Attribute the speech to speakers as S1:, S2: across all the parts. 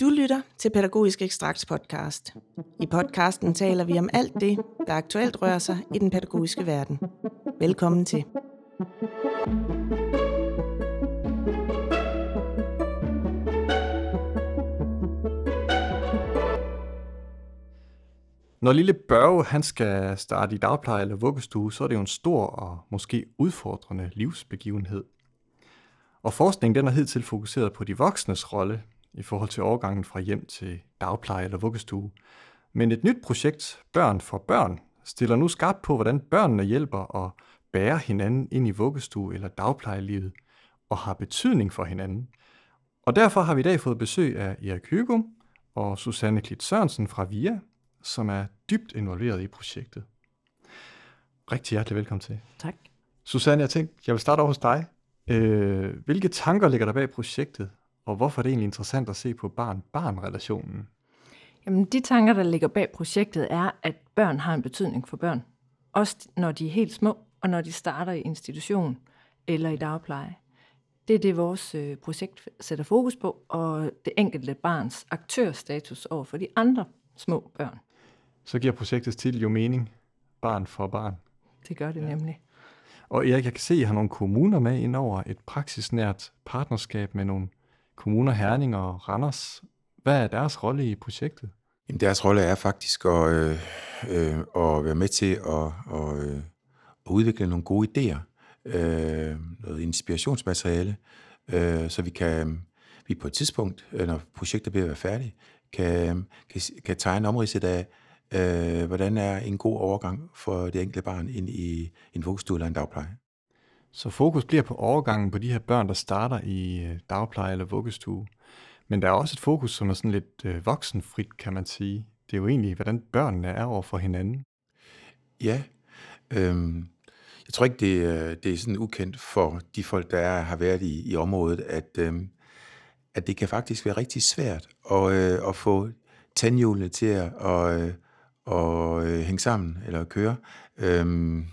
S1: Du lytter til Pædagogisk Ekstrakts podcast. I podcasten taler vi om alt det, der aktuelt rører sig i den pædagogiske verden. Velkommen til.
S2: Når lille Børge han skal starte i dagpleje eller vuggestue, så er det jo en stor og måske udfordrende livsbegivenhed. Og forskningen den har hidtil fokuseret på de voksnes rolle i forhold til overgangen fra hjem til dagpleje eller vuggestue. Men et nyt projekt, Børn for Børn, stiller nu skarpt på, hvordan børnene hjælper og bærer hinanden ind i vuggestue eller dagplejelivet og har betydning for hinanden. Og derfor har vi i dag fået besøg af Erik Hygum og Susanne Klit Sørensen fra VIA, som er dybt involveret i projektet. Rigtig hjertelig velkommen til.
S1: Tak.
S2: Susanne, jeg tænkte, jeg vil starte over hos dig. Øh, hvilke tanker ligger der bag projektet, og hvorfor er det egentlig interessant at se på barn-barn-relationen?
S3: Jamen, de tanker, der ligger bag projektet, er, at børn har en betydning for børn. Også når de er helt små, og når de starter i institution eller i dagpleje. Det er det, vores øh, projekt sætter fokus på, og det enkelte barns aktørstatus over for de andre små børn.
S2: Så giver projektets titel jo mening. Barn for barn.
S3: Det gør det ja. nemlig.
S2: Og Erik, jeg kan se, at I har nogle kommuner med ind over et praksisnært partnerskab med nogle kommuner, Herning og Randers. Hvad er deres rolle i projektet?
S4: Jamen, deres rolle er faktisk at, øh, øh, at være med til at, at, øh, at udvikle nogle gode idéer, øh, noget inspirationsmateriale, øh, så vi kan vi på et tidspunkt, øh, når projektet bliver færdigt, kan, kan, kan tegne omridset af, øh, hvordan er en god overgang for det enkelte barn ind i en vuggestue eller en dagpleje.
S2: Så fokus bliver på overgangen på de her børn, der starter i øh, dagpleje eller vuggestue. Men der er også et fokus, som er sådan lidt øh, voksenfrit, kan man sige. Det er jo egentlig, hvordan børnene er over for hinanden.
S4: Ja, øhm, jeg tror ikke, det, øh, det er sådan ukendt for de folk, der er, har været i, i området, at, øhm, at det kan faktisk være rigtig svært at, øh, at få tandhjulene til at og, øh, og, øh, hænge sammen eller køre. Øhm,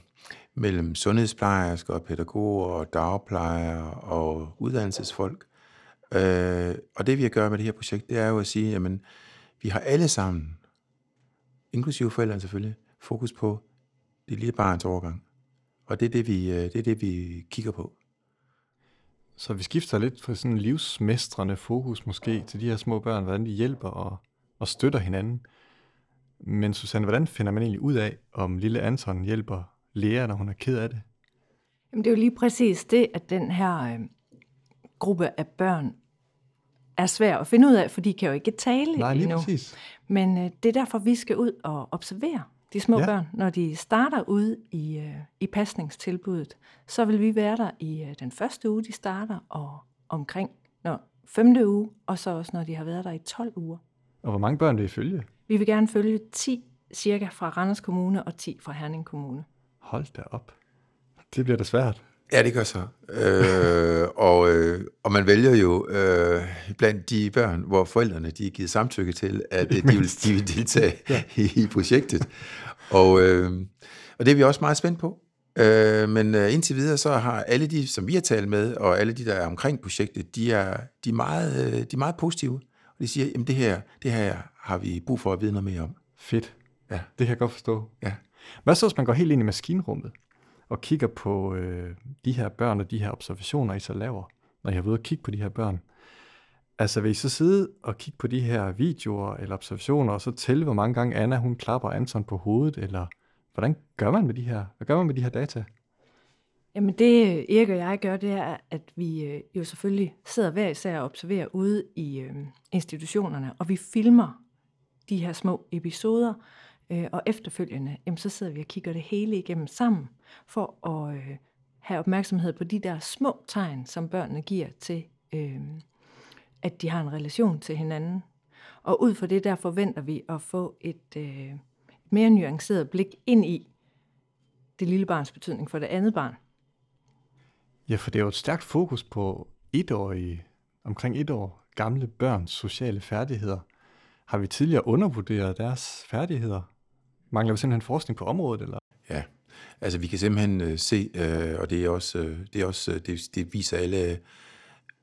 S4: mellem sundhedsplejersker og pædagoger og dagplejere og uddannelsesfolk. Øh, og det vi gør med det her projekt, det er jo at sige, jamen, vi har alle sammen, inklusive forældrene selvfølgelig, fokus på det lille barns overgang. Og det er det, vi, øh, det er det, vi kigger på.
S2: Så vi skifter lidt fra sådan livsmestrende fokus måske til de her små børn, hvordan de hjælper og, og støtter hinanden. Men Susanne, hvordan finder man egentlig ud af, om lille Anton hjælper Lea, når hun er ked af det?
S3: Jamen, det er jo lige præcis det, at den her øh, gruppe af børn er svær at finde ud af, for de kan jo ikke tale
S2: Nej, lige
S3: endnu.
S2: præcis.
S3: Men øh, det er derfor, vi skal ud og observere de små
S2: Ja.
S3: ja. børn. Når de starter ude i, øh, i pasningstilbuddet, så vil vi være der i øh, den første uge, de starter, og omkring når femte uge, og så også når de har været der i 12 uger.
S2: Og hvor mange børn vil I følge?
S3: Vi vil gerne følge 10 cirka fra Randers Kommune og 10 fra Herning Kommune.
S2: Hold da op. Det bliver da svært.
S4: Ja, det gør så. Øh, og, øh, og man vælger jo øh, blandt de børn, hvor forældrene de er givet samtykke til, at øh, de vil, de vil deltage ja. i, i projektet. Og, øh, og det er vi også meget spændt på. Øh, men øh, indtil videre, så har alle de, som vi har talt med, og alle de, der er omkring projektet, de er, de er, meget, øh, de er meget positive. Og de siger, at det her, det her har vi brug for at vide noget mere om.
S2: Fedt.
S4: Ja.
S2: Det kan jeg godt forstå.
S4: Ja.
S2: Hvad så, hvis man går helt ind i maskinrummet og kigger på øh, de her børn og de her observationer, I så laver, når I har været ude og kigge på de her børn? Altså vil I så sidde og kigge på de her videoer eller observationer, og så tælle, hvor mange gange Anna hun klapper Anton på hovedet, eller hvordan gør man med de her, hvad gør man med de her data?
S3: Jamen det Erik og jeg gør, det er, at vi øh, jo selvfølgelig sidder hver især og observerer ude i øh, institutionerne, og vi filmer de her små episoder, øh, og efterfølgende, jamen, så sidder vi og kigger det hele igennem sammen, for at øh, have opmærksomhed på de der små tegn, som børnene giver til, øh, at de har en relation til hinanden. Og ud fra det der forventer vi at få et øh, mere nuanceret blik ind i det lille barns betydning for det andet barn.
S2: Ja, for det er jo et stærkt fokus på etårige, omkring et år gamle børns sociale færdigheder. Har vi tidligere undervurderet deres færdigheder? Mangler vi simpelthen forskning på området, eller?
S4: Ja, altså vi kan simpelthen øh, se, øh, og det er også, øh, det, er også øh, det, det viser alle,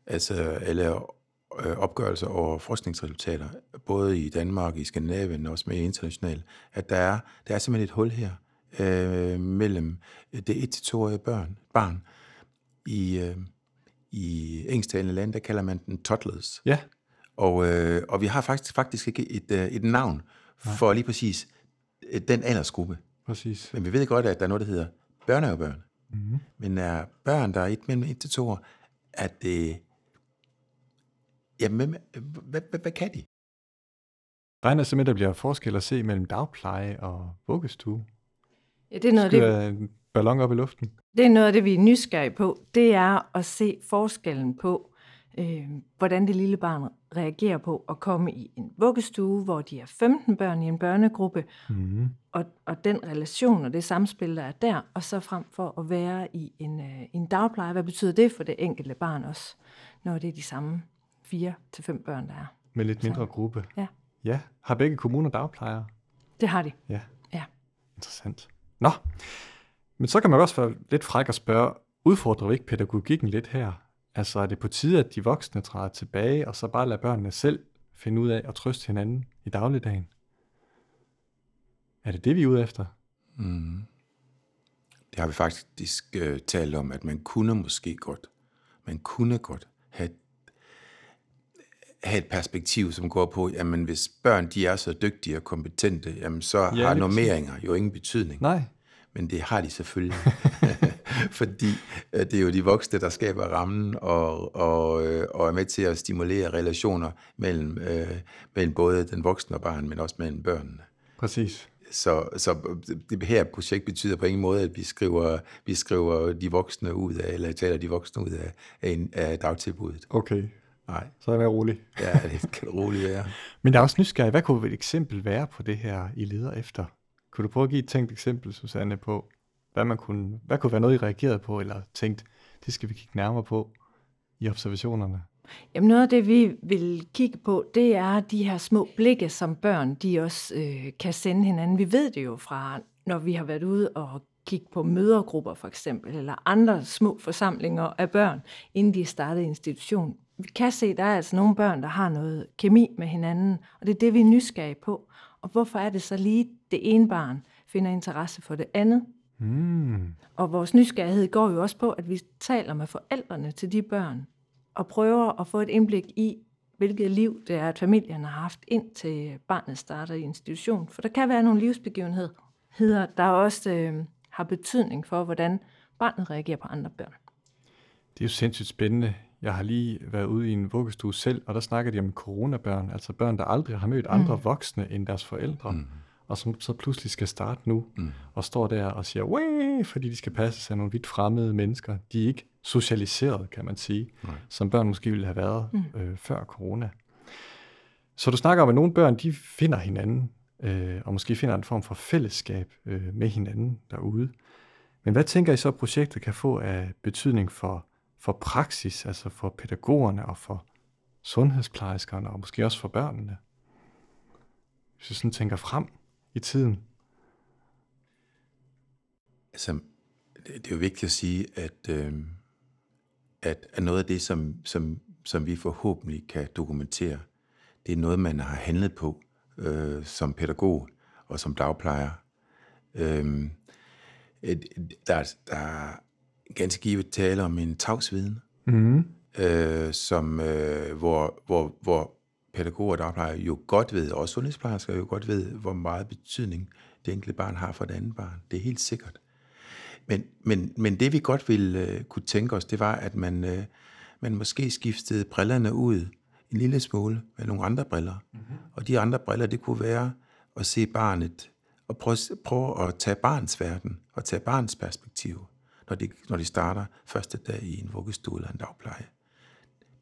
S4: altså alle øh, opgørelser over forskningsresultater, både i Danmark, i Skandinavien og også mere internationalt, at der er, der er simpelthen et hul her øh, mellem det 1-2-årige børn, barn i, øh, i engelsktalende lande, der kalder man den toddlers.
S2: Ja.
S4: Og, øh, og vi har faktisk, faktisk ikke et, øh, et navn for lige præcis den aldersgruppe.
S2: Præcis.
S4: Men vi ved godt, at der er noget, der hedder børnehavebørn. Mm-hmm. Men er børn, der er et, mellem 1 til 2 år, at det... Jamen, hvad, hvad, hvad, kan de?
S2: Regner simpelthen, der bliver forskel at se mellem dagpleje og vuggestue.
S3: Ja, det er noget
S2: Skyder
S3: det,
S2: ballon op i luften.
S3: det er noget af det, vi er nysgerrige på. Det er at se forskellen på, øh, hvordan det lille barn reagerer på at komme i en vuggestue, hvor de er 15 børn i en børnegruppe,
S2: Mm.
S3: og, og den relation og det samspil, der er der, og så frem for at være i en, øh, en dagpleje. Hvad betyder det for det enkelte barn også, når det er de samme fire til fem børn, der er?
S2: Med lidt mindre gruppe.
S3: Ja.
S2: Ja. Har begge kommuner dagplejere?
S3: Det har de.
S2: Ja.
S3: Ja.
S2: Interessant. Nå, men så kan man også være lidt fræk og spørge, udfordrer vi ikke pædagogikken lidt her? Altså er det på tide, at de voksne træder tilbage, og så bare lader børnene selv finde ud af at trøste hinanden i dagligdagen? Er det det, vi er ude efter?
S4: Mm. Det har vi faktisk øh, talt om, at man kunne måske godt, man kunne godt have, have et perspektiv, som går på, jamen hvis børn de er så dygtige og kompetente, jamen så
S2: Ja,
S4: har normeringer jo ingen betydning.
S2: Nej.
S4: Men det har de selvfølgelig. Fordi øh, det er jo de voksne, der skaber rammen og, og, øh, og er med til at stimulere relationer mellem, øh, mellem både den voksne og barn, men også mellem børnene.
S2: Præcis.
S4: Så, så det her projekt betyder på ingen måde, at vi skriver, vi skriver de voksne ud af, eller taler de voksne ud af, af, af dagtilbuddet.
S2: Okay,
S4: Nej,
S2: så er jeg rolig.
S4: ja, det kan det roligt være.
S2: Men jeg er også nysgerrig. Hvad kunne et eksempel være på det her, I leder efter? Kunne du prøve at give et tænkt eksempel, Susanne, på, hvad, man kunne, hvad kunne være noget, I reagerede på, eller tænkt, det skal vi kigge nærmere på i observationerne?
S3: Jamen noget af det, vi vil kigge på, det er de her små blikke, som børn de også øh, kan sende hinanden. Vi ved det jo fra, når vi har været ude og kigge på mødergrupper for eksempel, eller andre små forsamlinger af børn, inden de startede institution. Vi kan se, at der er altså nogle børn, der har noget kemi med hinanden, og det er det, vi er nysgerrige på. Og hvorfor er det så lige det ene barn finder interesse for det andet?
S2: Mm.
S3: Og vores nysgerrighed går jo også på, at vi taler med forældrene til de børn, og prøver at få et indblik i, hvilket liv det er, at familien har haft indtil barnet starter i institution. For der kan være nogle livsbegivenheder, der også øh, har betydning for, hvordan barnet reagerer på andre børn.
S2: Det er jo sindssygt spændende. Jeg har lige været ude i en vuggestue selv, og der snakker de om coronabørn, altså børn, der aldrig har mødt andre mm. voksne end deres forældre, mm. Og som så pludselig skal starte nu, mm. og står der og siger, Wee! fordi de skal passe sig af nogle vidt fremmede mennesker. De er ikke socialiseret, kan man sige, Nej. som børn måske ville have været mm. øh, før corona. Så du snakker om, at nogle børn, de finder hinanden, øh, og måske finder en form for fællesskab øh, med hinanden derude. Men hvad tænker I så, at projektet kan få af betydning for, for praksis, altså for pædagogerne og for sundhedsplejerskerne, og måske også for børnene? Hvis jeg sådan tænker frem i tiden.
S4: Altså, det, er jo vigtigt at sige, at, øh, at, at noget af det, som, som, som vi forhåbentlig kan dokumentere, det er noget, man har handlet på øh, som pædagog og som dagplejer. Øh, der, der er ganske givet tale om en tavsviden,
S2: Mm.
S4: øh, som, øh, hvor, hvor, hvor pædagoger og dagplejere jo godt ved, og sundhedsplejersker jo godt ved, hvor meget betydning det enkelte barn har for det andet barn. Det er helt sikkert. Men, men, men det vi godt ville øh, kunne tænke os, det var, at man, øh, man måske skiftede brillerne ud en lille smule med nogle andre briller. Mm-hmm. Og de andre briller, det kunne være at se barnet, og prøve, prøve at tage barns verden, og tage barns perspektiv, når de, når de starter første dag i en vuggestue eller en dagpleje.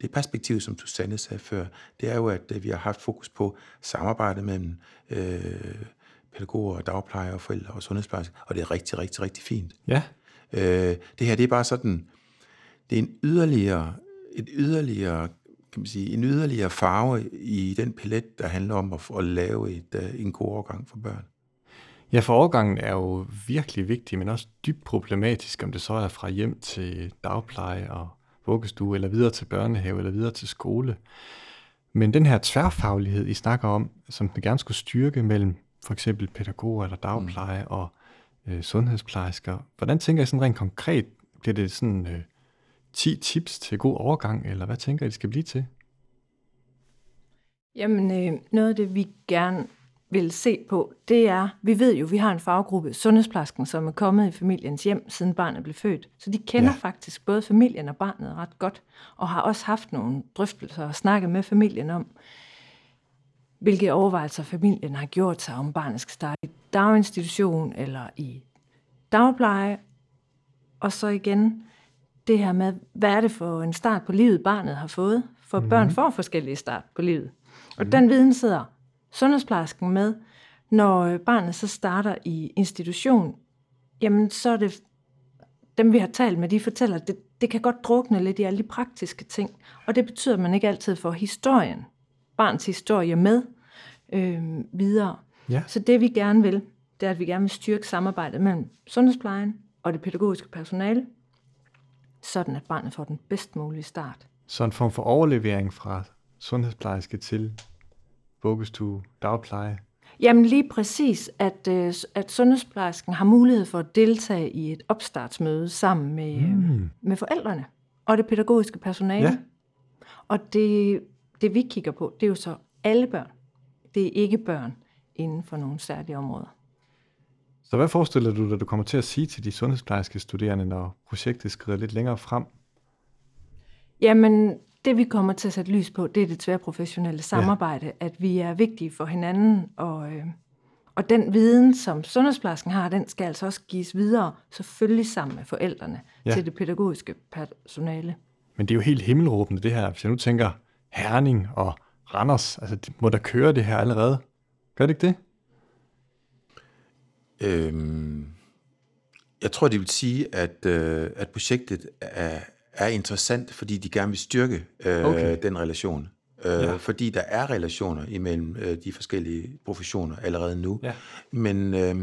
S4: Det perspektiv, som Susanne sagde før, det er jo, at øh, vi har haft fokus på samarbejde mellem øh, pædagoger, dagplejere, forældre og sundhedsplejersker, og det er rigtig, rigtig, rigtig fint.
S2: Ja,
S4: Øh, det her, det er bare sådan, det er en yderligere, et yderligere, kan man sige, en yderligere farve i den palet, der handler om at, at lave et, uh, en god overgang for børn.
S2: Ja, for overgangen er jo virkelig vigtig, men også dybt problematisk, om det så er fra hjem til dagpleje og vuggestue, eller videre til børnehave, eller videre til skole. Men den her tværfaglighed, I snakker om, som den gerne skulle styrke mellem for eksempel pædagoger eller dagpleje mm. og øh, sundhedsplejersker, hvordan tænker I sådan rent konkret, bliver det sådan øh, 10 tips til god overgang, eller hvad tænker I, det skal blive til?
S3: Jamen, øh, noget af det, vi gerne vil se på, det er, vi ved jo, vi har en faggruppe, sundhedsplejersken, som er kommet i familiens hjem, siden barnet blev født. Så de kender ja. faktisk både familien og barnet ret godt, og har også haft nogle drøftelser og snakket med familien om, hvilke overvejelser familien har gjort sig, om barnet skal starte i daginstitution eller i dagpleje. Og så igen det her med, hvad er det for en start på livet, barnet har fået? For mm. børn får forskellige start på livet. Og mm. den viden sidder sundhedsplejersken med, når barnet så starter i institution, jamen så er det dem, vi har talt med, de fortæller, at det, det kan godt drukne lidt i alle de praktiske ting. Og det betyder, at man ikke altid får historien, barns historie med øh, videre. Ja. Så det vi gerne vil, det er, at vi gerne vil styrke samarbejdet mellem sundhedsplejen og det pædagogiske personale, sådan at barnet får den bedst mulige start.
S2: Så en form for overlevering fra sundhedsplejerske til vuggestue, dagpleje?
S3: Jamen lige præcis, at, øh, at sundhedsplejersken har mulighed for at deltage i et opstartsmøde sammen med, mm. med forældrene og det pædagogiske personale. Ja. Og det, det vi kigger på, det er jo så alle børn. Det er ikke børn inden for nogle særlige områder.
S2: Så hvad forestiller du dig, du kommer til at sige til de sundhedsplejerske studerende, når projektet skrider lidt længere frem?
S3: Jamen, det vi kommer til at sætte lys på, det er det tværprofessionelle samarbejde, ja. at vi er vigtige for hinanden, og, øh, og den viden, som sundhedsplejersken har, den skal altså også gives videre, selvfølgelig sammen med forældrene, ja. til det pædagogiske personale.
S2: Men det er jo helt himmelråbende det her, hvis jeg nu tænker Herning og Randers, altså må der køre det her allerede? Gør det ikke det?
S4: Øhm, jeg tror, det vil sige, at, øh, at projektet er, er interessant, fordi de gerne vil styrke øh, okay. den relation. Øh, ja. Fordi der er relationer imellem øh, de forskellige professioner allerede nu. Ja. Men, øh,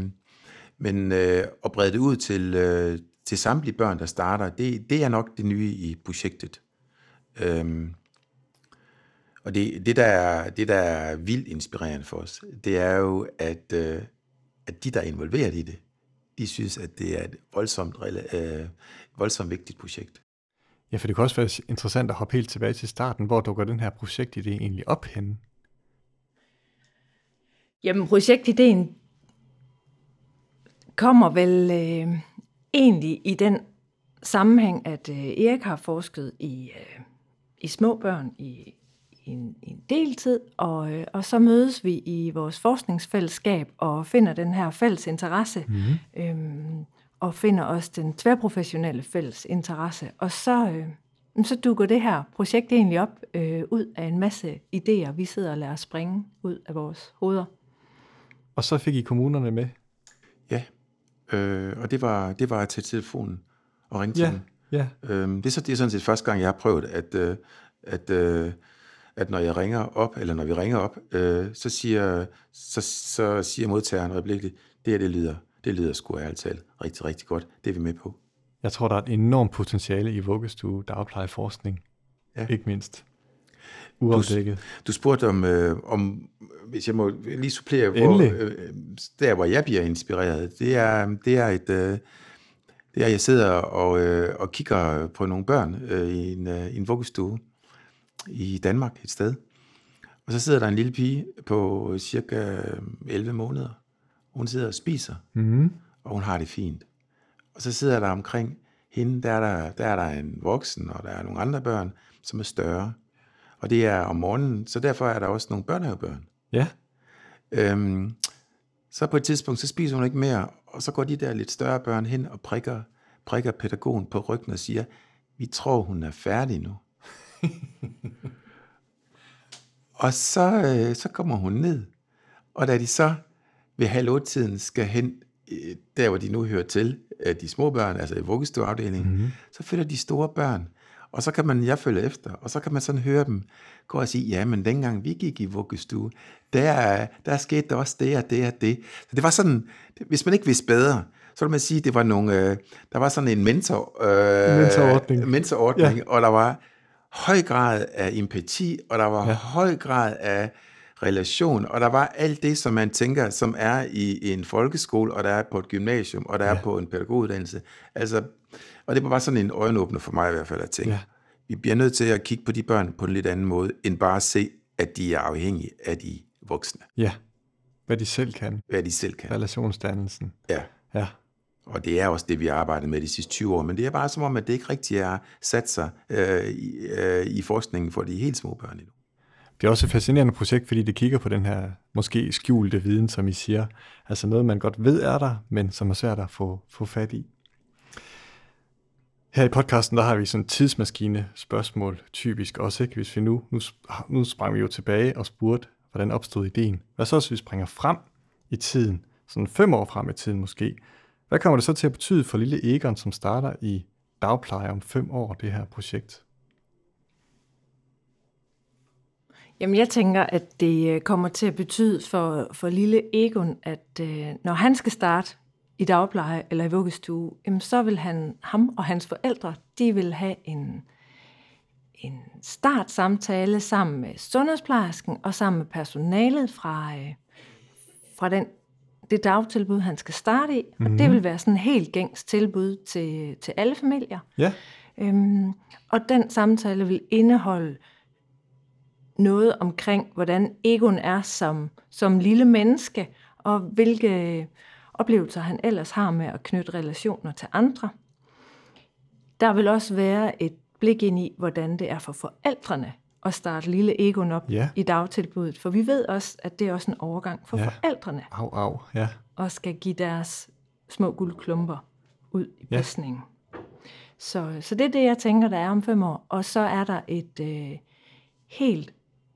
S4: men øh, at brede det ud til, øh, til samtlige børn, der starter, det, det er nok det nye i projektet. Øh, og det, det, der er, det, der er vildt inspirerende for os, det er jo, at, øh, at de, der er involveret i det, de synes, at det er et voldsomt, øh, voldsomt vigtigt projekt.
S2: Ja, for det kan også være interessant at hoppe helt tilbage til starten. Hvor dukker den her projektidé egentlig op henne?
S3: Jamen, projektidéen kommer vel øh, egentlig i den sammenhæng, at øh, Erik har forsket i, øh, i små børn i, i, en, i en del tid, og, øh, og så mødes vi i vores forskningsfællesskab og finder den her fælles interesse. Mm-hmm. Øhm, og finder også den tværprofessionelle fælles interesse. Og så, øh, så dukker det her projekt egentlig op øh, ud af en masse idéer, vi sidder og lader springe ud af vores hoveder.
S2: Og så fik I kommunerne med?
S4: Ja, øh, og det var, det var til telefonen og ringe til
S2: ja,
S4: dem.
S2: Ja.
S4: Øhm, det, er så, det er sådan set første gang, jeg har prøvet, at, øh, at, øh, at når jeg ringer op, eller når vi ringer op, øh, så, siger, så, så siger modtageren øjeblikkeligt, det her det lyder det lyder sgu ærligt talt rigtig, rigtig godt. Det er vi med på.
S2: Jeg tror, der er et enormt potentiale i vuggestue, dagplejeforskning. Ja. Ikke mindst.
S4: Uafdækket. Du, du spurgte om, øh, om, hvis jeg må lige supplere, hvor, øh, der hvor jeg bliver inspireret, det er, det er et... Øh, det er, at jeg sidder og, øh, og kigger på nogle børn øh, i, en, øh, i en vuggestue i Danmark et sted. Og så sidder der en lille pige på cirka 11 måneder, hun sidder og spiser, mm. og hun har det fint. Og så sidder der omkring hende, der er der, der er der en voksen, og der er nogle andre børn, som er større. Og det er om morgenen, så derfor er der også nogle børnehavebørn.
S2: Ja.
S4: Øhm, så på et tidspunkt, så spiser hun ikke mere, og så går de der lidt større børn hen og prikker, prikker pædagogen på ryggen og siger, vi tror, hun er færdig nu. og så, øh, så kommer hun ned, og da de så ved halv otte tiden skal hen øh, der, hvor de nu hører til, øh, de små børn, altså i vuggestueafdelingen, mm-hmm. så følger de store børn. Og så kan man, jeg følge efter, og så kan man sådan høre dem gå og sige, ja, men dengang vi gik i vuggestue, der, der skete der også det og det og det. Så det var sådan, hvis man ikke vidste bedre, så vil man sige, det var nogle, øh, der var sådan en mentor, øh,
S2: Mentorordning.
S4: mentorordning ja. og der var høj grad af empati, og der var ja. høj grad af relation, og der var alt det, som man tænker, som er i en folkeskole, og der er på et gymnasium, og der ja. er på en pædagoguddannelse. Altså, og det var bare sådan en øjenåbner for mig i hvert fald at tænke. Ja. Vi bliver nødt til at kigge på de børn på en lidt anden måde, end bare at se, at de er afhængige af de voksne.
S2: Ja, hvad de selv kan.
S4: Hvad de selv kan.
S2: Relationsdannelsen.
S4: Ja.
S2: Ja.
S4: Og det er også det, vi har arbejdet med de sidste 20 år, men det er bare som om, at det ikke rigtig er sat sig øh, i, øh, i forskningen for de helt små børn endnu.
S2: Det er også et fascinerende projekt, fordi det kigger på den her måske skjulte viden, som I siger. Altså noget, man godt ved er der, men som er svært at få, få fat i. Her i podcasten, der har vi sådan en tidsmaskine spørgsmål, typisk også, ikke? Hvis vi nu, nu, nu sprang vi jo tilbage og spurgte, hvordan opstod ideen? Hvad så, hvis vi springer frem i tiden, sådan fem år frem i tiden måske? Hvad kommer det så til at betyde for lille Egon, som starter i dagpleje om fem år, det her projekt?
S3: Jamen, jeg tænker, at det øh, kommer til at betyde for, for lille Egon, at øh, når han skal starte i dagpleje eller i vuggestue, jamen, så vil han, ham og hans forældre, de vil have en, en startsamtale sammen med sundhedsplejersken og sammen med personalet fra, øh, fra den, det dagtilbud, han skal starte i. Mm-hmm. Og det vil være sådan en helt gængs tilbud til, til alle familier.
S2: Ja.
S3: Øhm, og den samtale vil indeholde noget omkring, hvordan egoen er som, som lille menneske, og hvilke oplevelser han ellers har med at knytte relationer til andre. Der vil også være et blik ind i, hvordan det er for forældrene at starte lille egoen op
S2: Ja.
S3: i dagtilbuddet. For vi ved også, at det er også en overgang for
S2: Ja.
S3: forældrene,
S2: Au, au, ja.
S3: og skal give deres små guldklumper ud i
S2: Ja.
S3: pasningen. Så, så det er det, jeg tænker, der er om fem år. Og så er der et øh, helt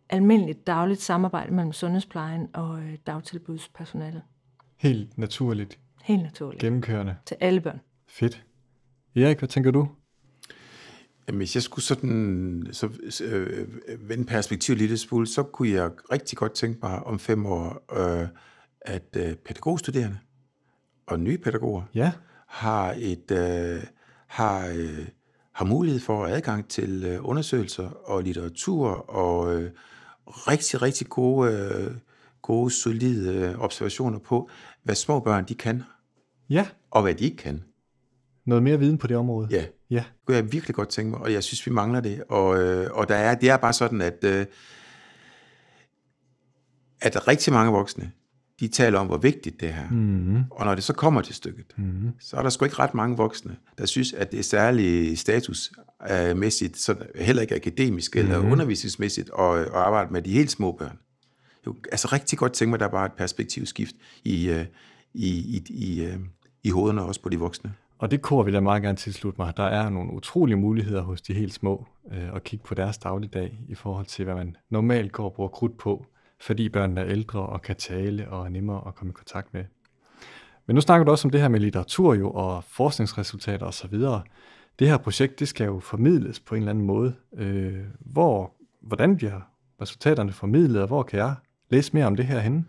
S3: almindeligt dagligt samarbejde mellem sundhedsplejen og øh, dagtilbudspersonalet.
S2: Helt naturligt,
S3: Helt naturligt.
S2: gennemkørende.
S3: Til alle børn.
S2: Fedt. Erik, hvad tænker du?
S4: Jamen, hvis jeg skulle sådan så, øh, vende perspektivet lidt smule, så kunne jeg rigtig godt tænke mig om fem år, øh, at øh, pædagogstuderende og nye pædagoger
S2: Ja,
S4: har et øh, har øh, har mulighed for adgang til øh, undersøgelser og litteratur og øh, rigtig rigtig gode øh, gode solide øh, observationer på hvad små børn de kan
S2: ja.
S4: og hvad de ikke kan.
S2: Noget mere viden på det område.
S4: Ja.
S2: Ja,
S4: Det kunne jeg virkelig godt tænke mig, og jeg synes, vi mangler det. Og, øh, og der er, det er bare sådan, at, at rigtig mange voksne, de taler om, hvor vigtigt det er her.
S2: mm-hmm.
S4: Og når det så kommer til stykket,
S2: Mm-hmm.
S4: så er der sgu ikke ret mange voksne, der synes, at det er særlig statusmæssigt, så heller ikke akademisk eller
S2: Mhm.
S4: undervisningsmæssigt, at, at arbejde med de helt små børn. Kunne altså rigtig godt tænke mig, at der var et perspektivskift i, øh, i, i, i, øh, i hovederne også på de voksne.
S2: Og det kor vil jeg meget gerne tilslutte mig. Der er nogle utrolige muligheder hos de helt små øh, at kigge på deres dagligdag i forhold til, hvad man normalt går og bruger krudt på, fordi børnene er ældre og kan tale og er nemmere at komme i kontakt med. Men nu snakker du også om det her med litteratur jo, og forskningsresultater osv. Det her projekt, det skal jo formidles på en eller anden måde. Øh, hvor, hvordan bliver resultaterne formidlet, og hvor kan jeg læse mere om det her henne?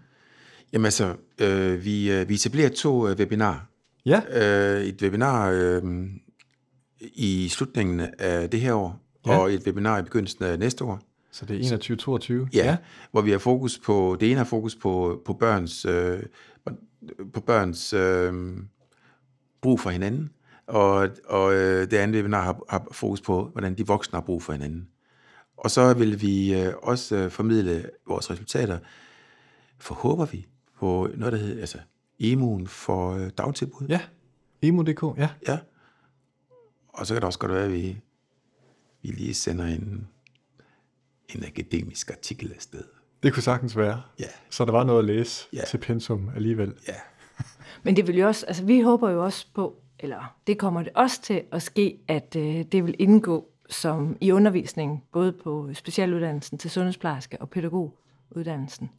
S4: Jamen altså, øh, vi, øh, vi etablerer to øh, webinarer.
S2: Ja,
S4: Øh, et webinar øh, i slutningen af det her år,
S2: Ja.
S4: ja. og et webinar i begyndelsen af næste år.
S2: Så det er 21-22.
S4: Ja, ja. Hvor vi har fokus på, det ene har fokus på, på børns, øh, på børns øh, brug for hinanden, og, og øh, det andet webinar har, har fokus på, hvordan de voksne har brug for hinanden. Og så vil vi øh, også øh, formidle vores resultater, forhåber vi, på noget, der hedder altså, emuen for øh, dagtilbud.
S2: Ja, emo.dk, ja.
S4: Ja. Og så kan det også godt være, at vi, vi lige sender en, en akademisk artikel afsted.
S2: Det kunne sagtens være.
S4: Ja.
S2: Så der var noget at læse
S4: Ja.
S2: til pensum alligevel.
S4: Ja.
S3: Men det vil jo også, altså vi håber jo også på, eller det kommer det også til at ske, at øh, det vil indgå som i undervisningen, både på specialuddannelsen til sundhedsplejerske og pædagoguddannelsen,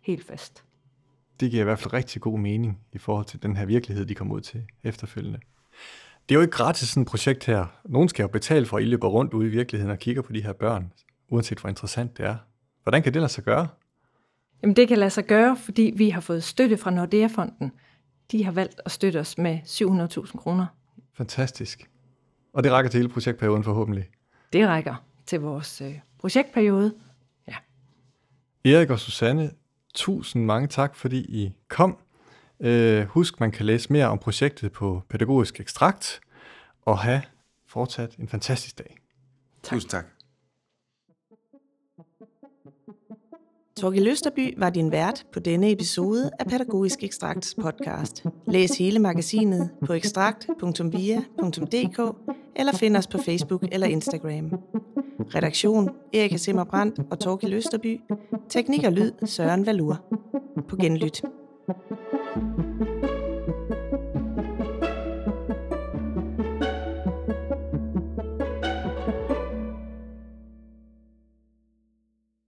S3: helt fast.
S2: Det giver i hvert fald rigtig god mening i forhold til den her virkelighed, de kommer ud til efterfølgende. Det er jo ikke gratis sådan et projekt her. Nogen skal jo betale for, at I løber rundt ude i virkeligheden og kigger på de her børn, uanset hvor interessant det er. Hvordan kan det lade sig gøre?
S3: Jamen det kan lade sig gøre, fordi vi har fået støtte fra Nordea-fonden De har valgt at støtte os med 700.000 kroner.
S2: Fantastisk. Og det rækker til hele projektperioden forhåbentlig.
S3: Det rækker til vores øh, projektperiode. Ja.
S2: Erik og Susanne, tusind mange tak, fordi I kom. Øh, husk, man kan læse mere om projektet på Pædagogisk Ekstrakt, og have fortsat en fantastisk dag.
S4: Tak. Tusind tak.
S1: Torgild Løsterby var din vært på denne episode af Pædagogisk Ekstrakts podcast. Læs hele magasinet på ekstrakt.via.dk eller find os på Facebook eller Instagram. Redaktion Erika Simmerbrandt og Torgild Løsterby. Teknik og lyd Søren Valur. På genlyt.